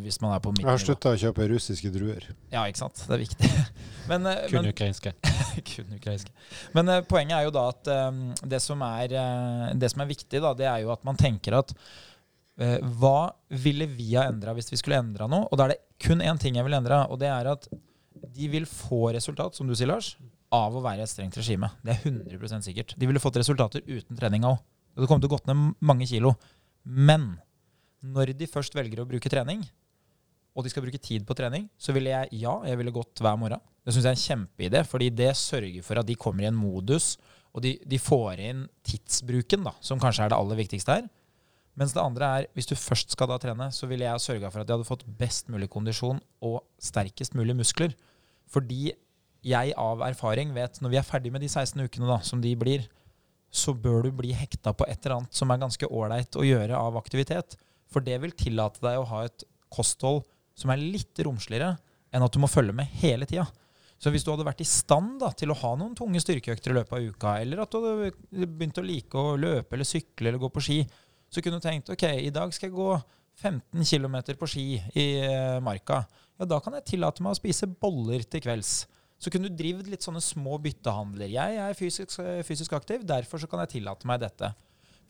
Hvis man er på Jeg har slutta å kjøpe russiske druer. Ja, ikke sant. Det er viktig. Men, eh, Kun men, ukrainske. kun ukrainske. Men eh, poenget er jo da at um, det, som er, uh, det som er viktig, da, det er jo at man tenker at hva ville vi ha endra hvis vi skulle endra noe? Og da er det kun én ting jeg vil endre, og det er at de vil få resultat, som du sier, Lars, av å være et strengt regime. Det er 100% sikkert. De ville fått resultater uten trening òg. Det kom til å gått ned mange kilo. Men når de først velger å bruke trening, og de skal bruke tid på trening, så ville jeg ja, jeg ville gått hver morgen. Det syns jeg er en kjempeidé, fordi det sørger for at de kommer i en modus, og de, de får inn tidsbruken, da, som kanskje er det aller viktigste her. Mens det andre er, hvis du først skal da trene, så ville jeg sørga for at jeg hadde fått best mulig kondisjon og sterkest mulig muskler. Fordi jeg av erfaring vet, når vi er ferdig med de 16 ukene da, som de blir, så bør du bli hekta på et eller annet som er ganske ålreit å gjøre av aktivitet. For det vil tillate deg å ha et kosthold som er litt romsligere enn at du må følge med hele tida. Så hvis du hadde vært i stand da, til å ha noen tunge styrkeøkter i løpet av uka, eller at du hadde begynt å like å løpe eller sykle eller gå på ski, så kunne du tenkt ok, i dag skal jeg gå 15 km på ski i eh, marka. Ja, da kan jeg tillate meg å spise boller til kvelds. Så kunne du drevet litt sånne små byttehandler. Jeg er fysisk, fysisk aktiv, derfor så kan jeg tillate meg dette.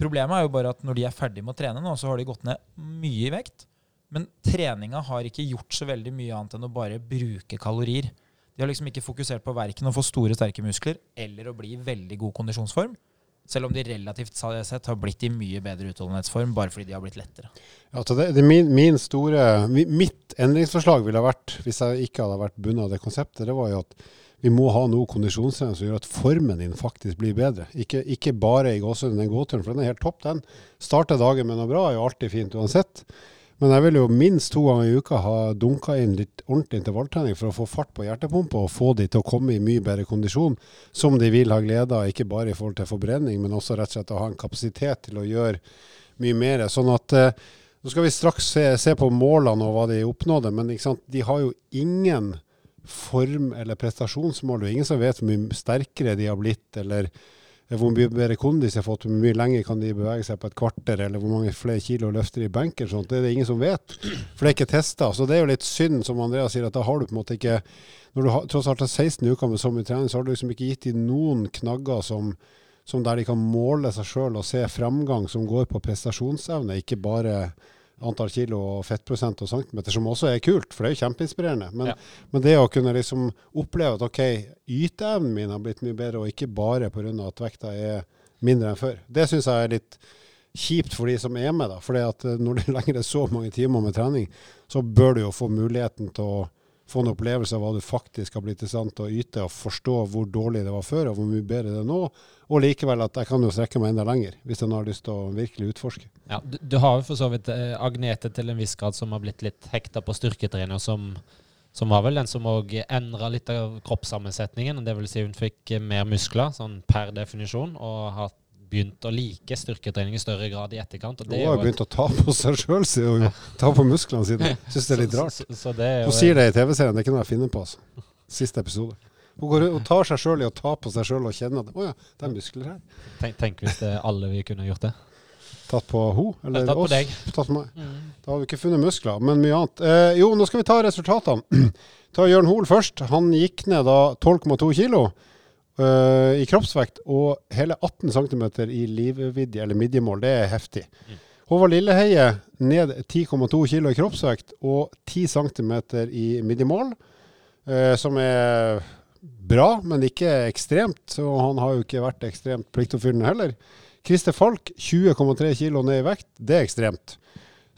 Problemet er jo bare at når de er ferdig med å trene nå, så har de gått ned mye i vekt. Men treninga har ikke gjort så veldig mye annet enn å bare bruke kalorier. De har liksom ikke fokusert på verken å få store, sterke muskler eller å bli i veldig god kondisjonsform. Selv om de relativt sett har blitt i mye bedre utholdenhetsform bare fordi de har blitt lettere. Ja, det, det min, min store, mitt endringsforslag ville vært, hvis jeg ikke hadde vært bundet av det konseptet, det var jo at vi må ha noe kondisjonstrening som gjør at formen din faktisk blir bedre. Ikke, ikke bare i gåsehudene den gåturen, for den er helt topp, den. Starte dagen med noe bra er jo alltid fint uansett. Men jeg vil jo minst to ganger i uka ha dunka inn litt ordentlig intervalltrening for å få fart på hjertepumpa og få de til å komme i mye bedre kondisjon, som de vil ha glede av, ikke bare i forhold til forbrenning, men også rett og slett å ha en kapasitet til å gjøre mye mer. Sånn at eh, nå skal vi straks se, se på målene og hva de oppnådde, men de har jo ingen form- eller prestasjonsmål. Det er ingen som vet hvor mye sterkere de har blitt, eller hvor mye bedre kondis de har fått, hvor mye lenger kan de bevege seg på et kvarter, eller hvor mange flere kilo løfter de i benk. sånt. Det er det ingen som vet, for det er ikke testa. Så det er jo litt synd, som Andreas sier, at da har du på en måte ikke Når du har, tross alt har 16 uker med så mye trening, så har du liksom ikke gitt dem noen knagger som, som der de kan måle seg sjøl og se fremgang som går på prestasjonsevne, ikke bare antall kilo og fettprosent og centimeter, som også er kult, for det er jo kjempeinspirerende. Men, Ja. men det å kunne liksom oppleve at ok, yteevnen min har blitt mye bedre, og ikke bare pga. at vekta er mindre enn før, det syns jeg er litt kjipt for de som er med. da, for når det lenger er så mange timer med trening, så bør du jo få muligheten til å få en opplevelse av hva du faktisk har blitt i stand til å yte, og forstå hvor dårlig det var før, og hvor mye bedre det er nå. Og likevel at jeg kan jo strekke meg enda lenger, hvis en har lyst til å virkelig utforske. Ja, du, du har jo for så vidt eh, Agnete til en viss grad som har blitt litt hekta på styrketrener, som, som var vel den som òg endra litt av kroppssammensetningen. Det vil si hun fikk eh, mer muskler, sånn per definisjon, og har begynt å like styrketrening i større grad i etterkant. Og Hun det har jo jo et- begynt å ta på seg sjøl, sier hun. Ta på musklene sine. Syns det er litt rart. Så, så, så det er Hun sier det i TV-serien, det er ikke noe jeg finner på. altså. Siste episode. Hun, går, hun tar seg sjøl i å ta på seg sjøl og kjenne at å ja, det er muskler her. Tenk, tenk hvis det er alle vi kunne gjort det. Tatt på hun, eller Tatt på deg. Tatt på meg. Da har vi ikke funnet muskler, men mye annet. Eh, jo, nå skal vi ta resultatene. ta Jørn Hoel først. Han gikk ned da 12,2 kilo eh, i kroppsvekt og hele 18 cm i livvidde, eller midjemål. Det er heftig. Mm. Håvard Lilleheie ned 10,2 kg i kroppsvekt og 10 cm i midjemål, uh, som er bra, men ikke ekstremt. Så han har jo ikke vært ekstremt pliktoppfyllende heller. Christer Falk 20,3 kg ned i vekt, det er ekstremt.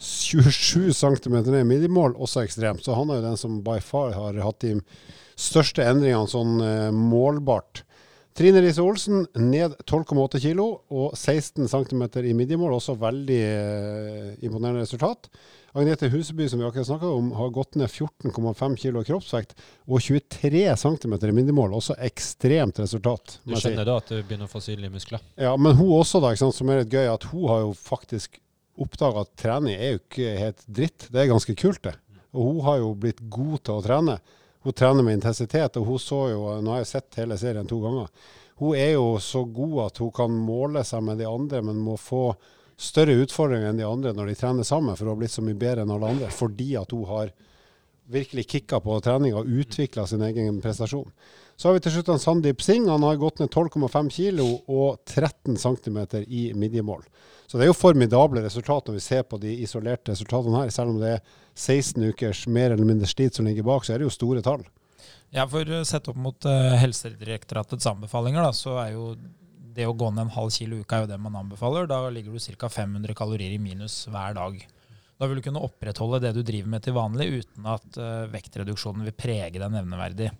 27 cm ned i midjemål, også ekstremt. Så han er jo den som by far har hatt de største endringene sånn eh, målbart. Trine Riise Olsen ned 12,8 kilo og 16 cm i midjemål, også veldig eh, imponerende resultat. Agnete Huseby, som vi akkurat snakka om, har gått ned 14,5 kilo kroppsvekt og 23 cm i midjemål, også ekstremt resultat. Du skjønner si. da at du begynner å få synlige muskler? Ja, men hun også, da, sant, som er litt gøy, at hun har jo faktisk oppdaga at trening er jo ikke helt dritt. Det er ganske kult, det. Og hun har jo blitt god til å trene. Hun trener med intensitet, og hun så jo Nå har jeg sett hele serien to ganger. hun er jo så god at hun kan måle seg med de andre, men må få større utfordringer enn de andre når de trener sammen, for hun har blitt så mye bedre enn alle andre. Fordi at hun har virkelig kicka på trening og utvikla sin egen prestasjon. Så har vi til slutt en Sandeep Singh. Han har gått ned 12,5 kg og 13 cm i midjemål. Så det er jo formidable resultat når vi ser på de isolerte resultatene her. Selv om det er 16 ukers mer eller mindre slit som ligger bak, så er det jo store tall. Ja, for eh, sett opp mot uh, Helsedirektoratets anbefalinger, da, så er jo det å gå ned en halv kilo i uka er jo det man anbefaler. Da ligger du ca. 500 kalorier i minus hver dag. Da vil du kunne opprettholde det du driver med til vanlig, uten at uh, vektreduksjonen vil prege deg nevneverdig.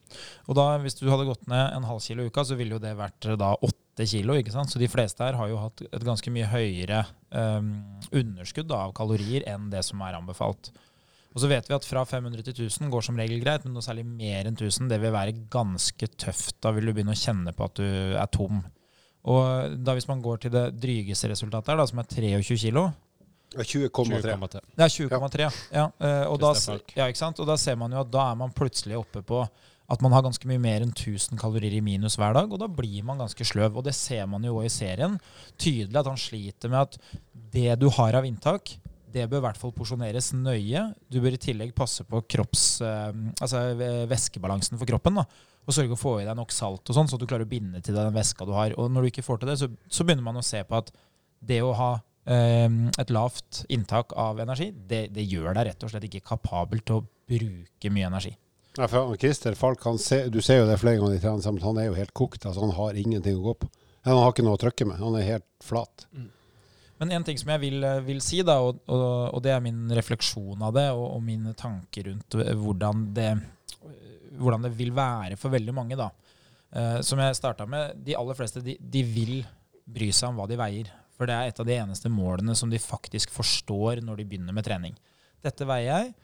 Og da, Hvis du hadde gått ned en halv kilo i uka, så ville jo det vært da åtte kilo. ikke sant? Så de fleste her har jo hatt et ganske mye høyere um, underskudd da, av kalorier enn det som er anbefalt. Og så vet vi at fra 500 til 1000 går som regel greit, men noe særlig mer enn 1000 det vil være ganske tøft. Da vil du begynne å kjenne på at du er tom. Og da hvis man går til det drygeste resultatet her, da, som er 23 kilo, 20,3. Ja, 20,3. Ja. Uh, og, da, ja, og da ser man jo at da er man plutselig oppe på at man har ganske mye mer enn 1000 kalorier i minus hver dag, og da blir man ganske sløv. Og det ser man jo òg i serien. Tydelig at han sliter med at det du har av inntak, det bør i hvert fall porsjoneres nøye. Du bør i tillegg passe på kropps, uh, altså væskebalansen for kroppen. da, Og sørge å få i deg nok salt, og sånn, så du klarer å binde til deg den væska du har. Og når du ikke får til det, så, så begynner man å se på at det å ha et lavt inntak av energi, det, det, gjør deg rett og slett ikke kapabel til å bruke mye energi. Ja, for Christer Falk, se, du ser jo det flere ganger de trener sammen, han er jo helt kokt. altså Han har ingenting å gå på. Han har ikke noe å trykke med. Han er helt flat. Mm. Men en ting som jeg vil, vil si, da, og, og, og, det er min refleksjon av det, og, og mine tanker rundt hvordan det, hvordan det, vil være for veldig mange, da. Uh, som jeg starta med, de aller fleste de, de vil bry seg om hva de veier. For det er et av de eneste målene som de faktisk forstår når de begynner med trening. Dette veier jeg,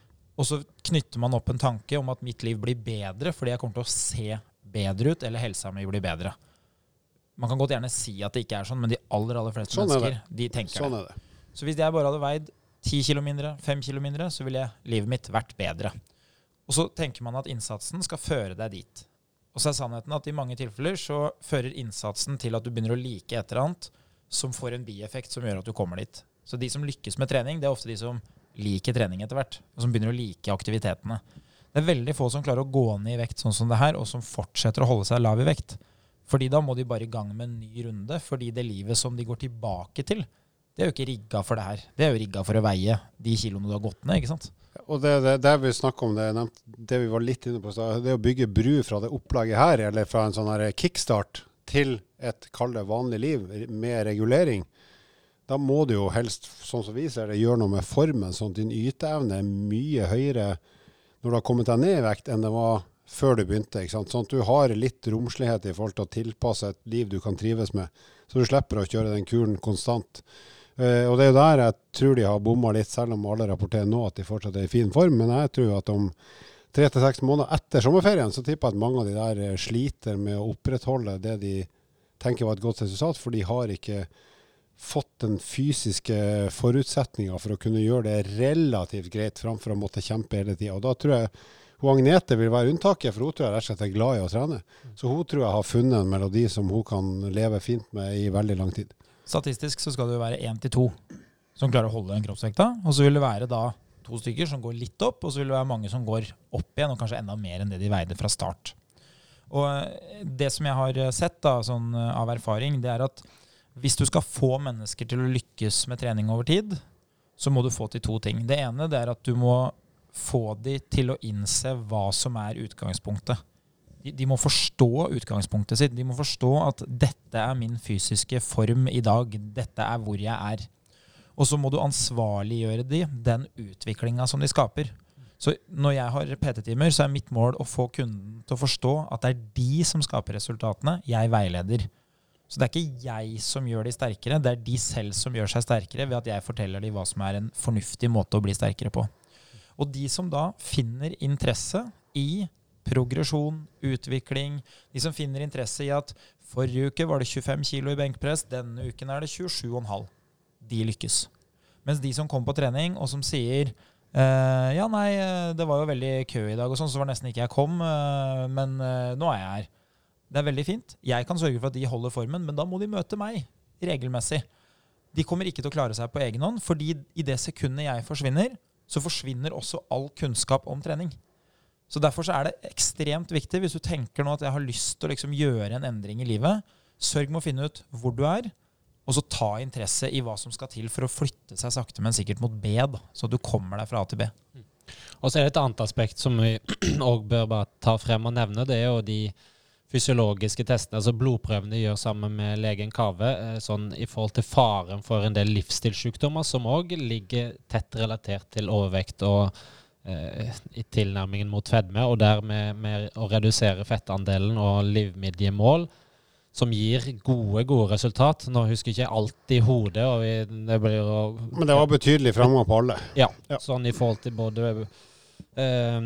og så knytter man opp en tanke om at mitt liv blir bedre fordi jeg kommer til å se bedre ut, eller helsa mi blir bedre. Man kan godt gjerne si at det ikke er sånn, men de aller aller fleste sånn mennesker de tenker sånn det. Så hvis jeg bare hadde veid 10 kilo mindre, 5 kilo mindre, så ville livet mitt vært bedre. Og så tenker man at innsatsen skal føre deg dit. Og så er sannheten at i mange tilfeller så fører innsatsen til at du begynner å like et eller annet, som får en bieffekt som gjør at du kommer dit. Så de som lykkes med trening, det er ofte de som liker trening etter hvert, og som begynner å like aktivitetene. Det er veldig få som klarer å gå ned i vekt sånn som det her, og som fortsetter å holde seg lav i vekt. Fordi da må de bare i gang med en ny runde, fordi det livet som de går tilbake til, det er jo ikke rigga for det her. Det er jo rigga for å veie de kiloene du har gått ned, ikke sant. Og det, det, det vi snakker om, det, det vi var litt inne på, det å bygge bru fra det opplaget her, eller fra en sånn her kickstart til et kall vanlig liv med regulering, da må du jo helst, sånn som vi ser det, gjøre noe med formen, sånn at din yteevne er mye høyere når du har kommet deg ned i vekt, enn det var før du begynte. Sånn at du har litt romslighet i forhold til å tilpasse et liv du kan trives med, så du slipper å kjøre den kuren konstant. Uh, og det er jo der jeg tror de har bomma litt, selv om alle rapporterer nå at de fortsatt er i fin form. Men jeg tror at om tre til seks måneder etter sommerferien, så tipper jeg at mange av de der eh, sliter med å opprettholde det de tenker var et godt resultat, for de har ikke fått den fysiske forutsetninga for å kunne gjøre det relativt greit, framfor å måtte kjempe hele tida. Og da tror jeg hun Agnete vil være unntaket, for hun tror jeg rett og slett er glad i å trene. Så hun tror jeg har funnet en melodi som hun kan leve fint med i veldig lang tid. Statistisk så skal det jo være én til to som klarer å holde den kroppsvekta, og så vil det være da to stykker som går litt opp, og så vil det være mange som går opp igjen, og kanskje enda mer enn det de veide fra start. Og eh, Det som jeg har sett da, sånn eh, av erfaring, det er at hvis du skal få mennesker til å lykkes med trening over tid, så må du få til to ting. Det ene det er at du må få de til å innse hva som er utgangspunktet. De, de, må forstå utgangspunktet sitt. De må forstå at dette er min fysiske form i dag. Dette er hvor jeg er. Og så må du ansvarliggjøre de den utviklinga som de skaper. Så når jeg har PT-timer, så er mitt mål å få kunden til å forstå at det er de som skaper resultatene. Jeg veileder. Så det er ikke jeg som gjør de sterkere, det er de selv som gjør seg sterkere ved at jeg forteller dem hva som er en fornuftig måte å bli sterkere på. Og de som da finner interesse i progresjon, utvikling, de som finner interesse i at forrige uke var det 25 kg i benkpress, denne uken er det 27,5 de lykkes. Mens de som kommer på trening, og som sier Uh, ja, nei, det var jo veldig kø i dag, og sånn, så var det nesten ikke jeg kom. Uh, men uh, nå er jeg her. Det er veldig fint. Jeg kan sørge for at de holder formen, men da må de møte meg regelmessig. De kommer ikke til å klare seg på egen hånd, fordi i det sekundet jeg forsvinner, så forsvinner også all kunnskap om trening. Så Derfor så er det ekstremt viktig, hvis du tenker nå at jeg har lyst til å liksom gjøre en endring i livet, sørg med å finne ut hvor du er, og så ta interesse i hva som skal til for å flytte seg sakte, men sikkert mot B, da, så du kommer deg fra A til B. Og så er det et annet aspekt som vi òg bør bare ta frem og nevne. Det er jo de fysiologiske testene, altså blodprøvene gjør sammen med legen Kave, eh, sånn i forhold til faren for en del livsstilssykdommer, som òg ligger tett relatert til overvekt og eh, i tilnærmingen mot fedme, og dermed med å redusere fettandelen og livmidjemål, som gir gode, gode resultat. Nå husker jeg ikke alt i hodet. og vi, det blir Men det var betydelig framgang på alle. ja, Ja. sånn i forhold til både eh,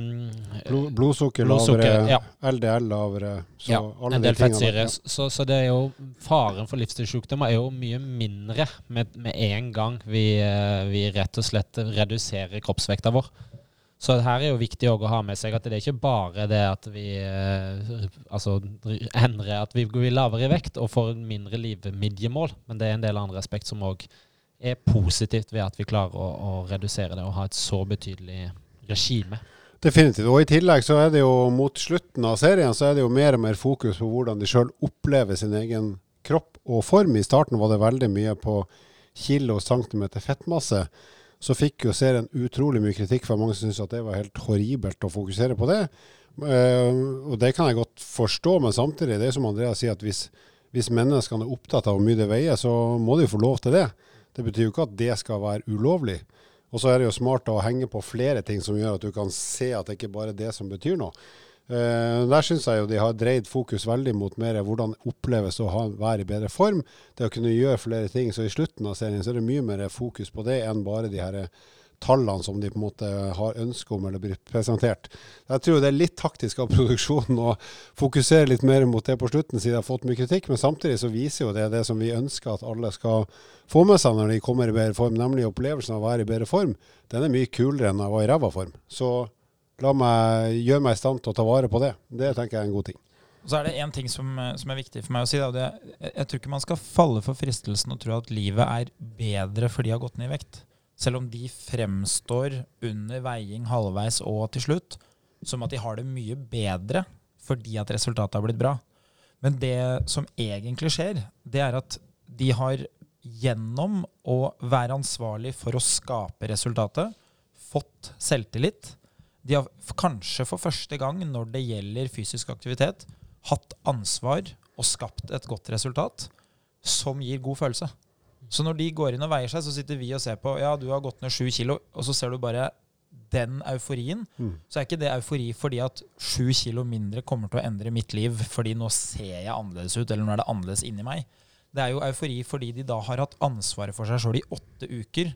Blod, blodsukker Blodsukker, lavere, ja. LDL lavere. Så ja, alle en del de fettsyre. Så, så det er jo faren for livsstilssykdommer er jo mye mindre med, med en gang vi, eh, vi rett og slett reduserer kroppsvekta vår. Så her er jo viktig å ha med seg at det er ikke bare det at vi eh, altså endrer at vi går lavere i vekt og får mindre livmidjemål, men det er en del andre aspekt som òg er positivt ved at vi klarer å, å redusere det og ha et så betydelig regime. Definitivt. Og i tillegg så er det jo mot slutten av serien så er det jo mer og mer fokus på hvordan de sjøl opplever sin egen kropp og form. I starten var det veldig mye på kilo, centimeter fettmasse. Så fikk jo serien utrolig mye kritikk for mange syntes at det var helt horribelt å fokusere på det. Eh, og det kan jeg godt forstå, men samtidig, det er som Andreas sier, at hvis, hvis menneskene er opptatt av hvor mye det veier, så må de jo få lov til det. Det betyr jo ikke at det skal være ulovlig. Og så er det jo smart å henge på flere ting som gjør at du kan se at det ikke bare er det som betyr noe. Eh, der syns jeg jo de har dreid fokus veldig mot mer hvordan oppleves å ha, være i bedre form. Det å kunne gjøre flere ting. Så i slutten av serien så er det mye mer fokus på det enn bare de her tallene som de på en måte har ønske om eller blir presentert. Jeg tror det er litt taktisk av produksjonen å fokusere litt mer mot det på slutten, siden de har fått mye kritikk. Men samtidig så viser jo det det som vi ønsker at alle skal få med seg når de kommer i bedre form, nemlig opplevelsen av å være i bedre form. Den er mye kulere enn å være i ræva form. Så la meg gjøre meg i stand til å ta vare på det. Det tenker jeg er en god ting. Og så er det én ting som, som er viktig for meg å si. Da, det, jeg, jeg tror ikke man skal falle for fristelsen og tro at livet er bedre fordi de har gått ned i vekt. Selv om de fremstår under veiing halvveis og til slutt som at de har det mye bedre fordi at resultatet har blitt bra. Men det som egentlig skjer, det er at de har gjennom å være ansvarlig for å skape resultatet, fått selvtillit. De har kanskje for første gang når det gjelder fysisk aktivitet, hatt ansvar og skapt et godt resultat som gir god følelse. Så når de går inn og veier seg, så sitter vi og ser på ja, du har gått ned sju kilo, og så ser du bare den euforien. Mm. Så er ikke det eufori fordi at sju kilo mindre kommer til å endre mitt liv fordi nå ser jeg annerledes ut, eller nå er det annerledes inni meg. Det er jo eufori fordi de da har hatt ansvaret for seg sjøl i åtte uker.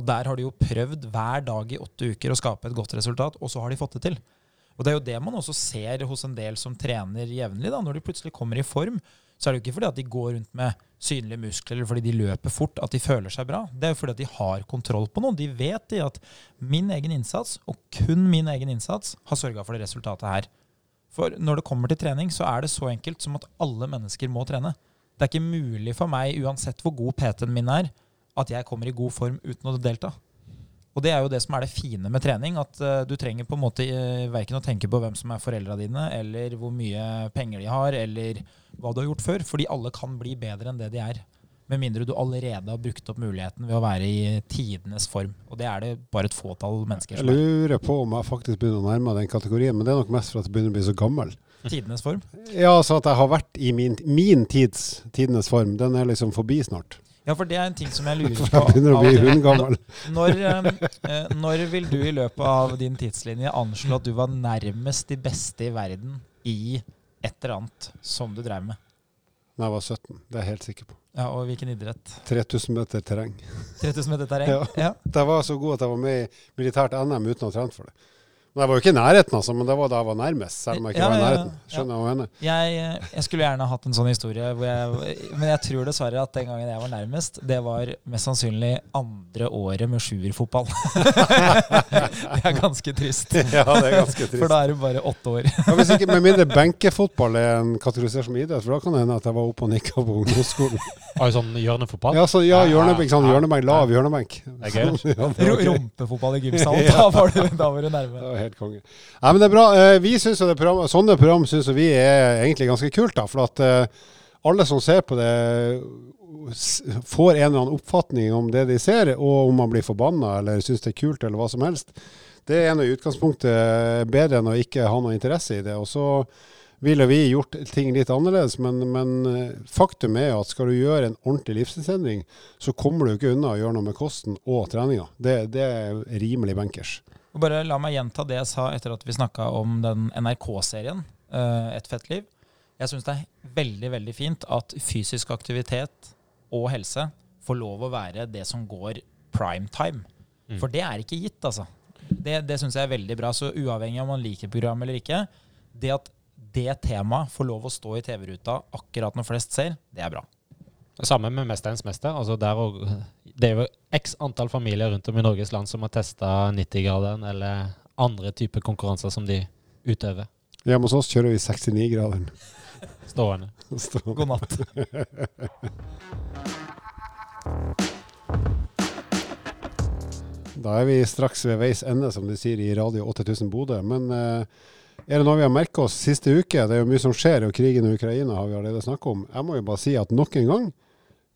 Og der har de jo prøvd hver dag i åtte uker å skape et godt resultat, og så har de fått det til. Og det er jo det man også ser hos en del som trener jevnlig. Når de plutselig kommer i form, så er det jo ikke fordi at de går rundt med synlige muskler eller fordi de løper fort at de føler seg bra. Det er jo fordi at de har kontroll på noe. De vet de at min egen innsats, og kun min egen innsats, har sørga for det resultatet her. For når det kommer til trening, så er det så enkelt som at alle mennesker må trene. Det er ikke mulig for meg, uansett hvor god PT-en min er, at jeg kommer i god form uten å delta. Og det er jo det som er det fine med trening, at uh, du trenger på en måte uh, verken å tenke på hvem som er foreldra dine, eller hvor mye penger de har, eller hva du har gjort før, fordi alle kan bli bedre enn det de er. Med mindre du allerede har brukt opp muligheten ved å være i tidenes form. Og det er det bare et fåtall mennesker Jeg som er. lurer på om jeg faktisk begynner å nærme meg den kategorien, men det er nok mest for at jeg begynner å bli så gammel. Tidenes form. Ja, så at jeg har vært i min, min tids tidenes form, den er liksom forbi snart. Ja, for det er en ting som jeg lurer på. jeg å bli hun gammel. Når, eh, eh, når vil du i løpet av din tidslinje anslå at du var nærmest de beste i verden i et eller annet som du drev med? Da jeg var 17, det er jeg helt sikker på. Ja, Og hvilken idrett? 3000 meter terreng. 3000 meter terreng? Ja. Ja. Jeg var så god at jeg var med i militært NM uten å ha trent for det. Men jeg var jo ikke i nærheten, altså, men det var da jeg var nærmest. Selv om jeg ikke Ja, var i ja, ja. nærheten. Skjønner jeg hva jeg mener. Jeg, jeg skulle gjerne hatt en sånn historie, hvor jeg, men jeg tror dessverre at den gangen jeg var nærmest, det var mest sannsynlig andre året med sjuerfotball. det er ganske trist. Ja, det er ganske trist. For da er det bare åtte år. Ja, hvis ikke, Med mindre benkefotball er en kategorisert som idrett, for da kan det hende at jeg var oppe og nikka på ungdomsskolen. Jo sånn hjørnefotball. Ja, så, ja hjørnebenk, sånn Ja. hjørnebenk, lav hjørnebenk. Er Ja. Rumpefotball i gymsalen, da var du, da var du nærme. Helt konge. Nei, men det er bra. Eh, Vi synes det program, Sånne program syns vi er egentlig ganske kult. da, For at eh, alle som ser på det, får en eller annen oppfatning om det de ser, og om man blir forbanna eller syns det er kult eller hva som helst. Det er nå i utgangspunktet bedre enn å ikke ha noe interesse i det. Og så ville vi gjort ting litt annerledes, men, men eh, faktum er at skal du gjøre en ordentlig livsstilsendring, så kommer du ikke unna å gjøre noe med kosten og treninga. Det, det er rimelig bankers. Og Bare la meg gjenta det jeg sa etter at vi snakka om den NRK-serien uh, Et fett liv. Jeg syns det er veldig veldig fint at fysisk aktivitet og helse får lov å være det som går prime time. Mm. For det er ikke gitt, altså. Det, det syns jeg er veldig bra. Så uavhengig om man liker programmet eller ikke, det at det temaet får lov å stå i TV-ruta akkurat når flest ser, det er bra. Samme med Mesterens mester. Altså der og, det er jo x antall familier rundt om i Norges land som har testa 90-graderen eller andre typer konkurranser som de utøver. Hjemme hos oss kjører vi 69-graderen. Stående. Stående. God natt. Da er vi straks ved veis ende, som de sier i Radio 8000 Bodø. Men eh, er det noe vi har merka oss siste uke? Det er jo mye som skjer, og krigen i Ukraina har vi allerede snakka om. Jeg må jo bare si at nok en gang,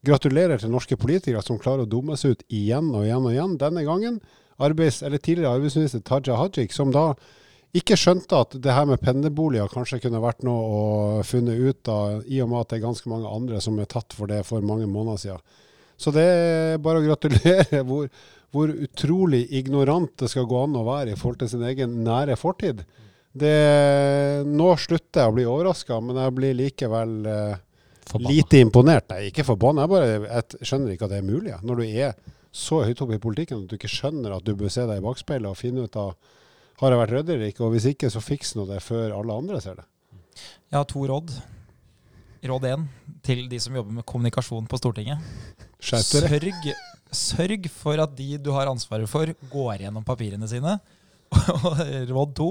gratulerer til norske politikere som klarer å dumme seg ut igjen og igjen og igjen. Denne gangen arbeids, eller tidligere arbeidsminister Taja Hajik, som da ikke skjønte at det her med pendlerboliger kanskje kunne vært noe å funne ut av, i og med at det er ganske mange andre som er tatt for det for mange måneder siden. Så det er bare å gratulere hvor, hvor utrolig ignorant det skal gå an å være i forhold til sin egen nære fortid. Det, nå slutter jeg å bli overraska, men jeg blir likevel eh, Forbanna. lite imponert. Nei, ikke forbanna. Jeg bare jeg skjønner ikke at det er mulig. ja. Når du er så høyt oppe i politikken at du ikke skjønner at du bør se deg i bakspeilet og finne ut av har jeg vært ryddig eller ikke, og hvis ikke, så fiks nå det før alle andre ser det. Jeg har to råd. Råd én til de som jobber med kommunikasjon på Stortinget. Sørg, sørg for at de du har ansvaret for, går gjennom papirene sine. Og råd to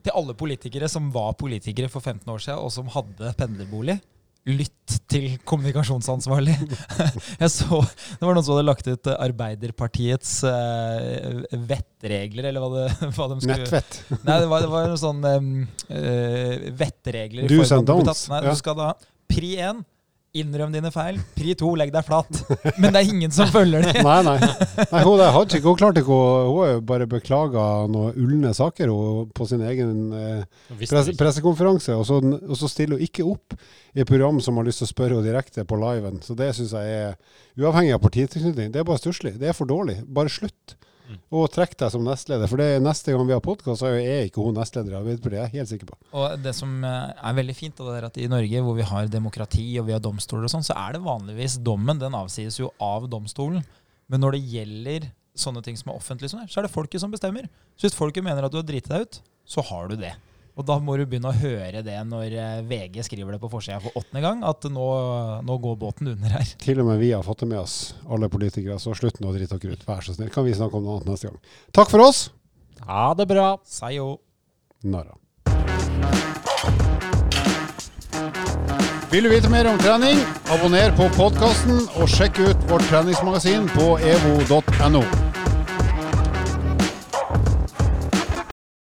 til alle politikere som var politikere for 15 år siden, og som hadde pendlerbolig. Lytt til kommunikasjonsansvarlig. Jeg så, Det var noen som hadde lagt ut eh, Arbeiderpartiets uh, vettregler, eller hva, det, hva de skulle Nettvett. Nei, det var, det var noen sånn um, uh, vettregler. i Do's and don'ts, Nei, ja. Du skal da Pri 1 innrøm dine feil. Pri 2 legg deg flat. Men det er ingen som følger det. Nei, nei. nei hun der ikke, hun klarte ikke å Hun har jo bare beklaga noen ulne saker hun, på sin egen eh, presse, pressekonferanse, og så, og så stiller hun ikke opp i et program som har lyst til å spørre henne direkte på liven. Så det syns jeg er uavhengig av partitilknytning. Det er bare stusslig. Det er for dårlig. Bare slutt. Og trekk deg som nestleder. For det neste gang vi har podkast, så er ikke hun nestleder i Arbeiderpartiet. Jeg er helt sikker på. Og det som eh, er veldig fint, det er at i Norge hvor vi har demokrati og vi har domstoler og sånn, så er det vanligvis dommen. Den avsies jo av domstolen. Men når det gjelder sånne ting som er offentlig, sånn så er det folket som bestemmer. Så hvis folket mener at du har driti deg ut, så har du det. Og da må du begynne å høre det når eh, VG skriver det på forsida for åttende gang, at nå, nå går båten under her. Til og med vi har fått det med oss, alle politikere. Så slutt nå å drite dere ut. Vær så snill. Kan vi snakke om noe annet neste gang. Takk for oss. Ha det bra. Sayo. Nara. Vil du vite mer om trening? Abonner på podkasten og sjekk ut vårt treningsmagasin på evo.no.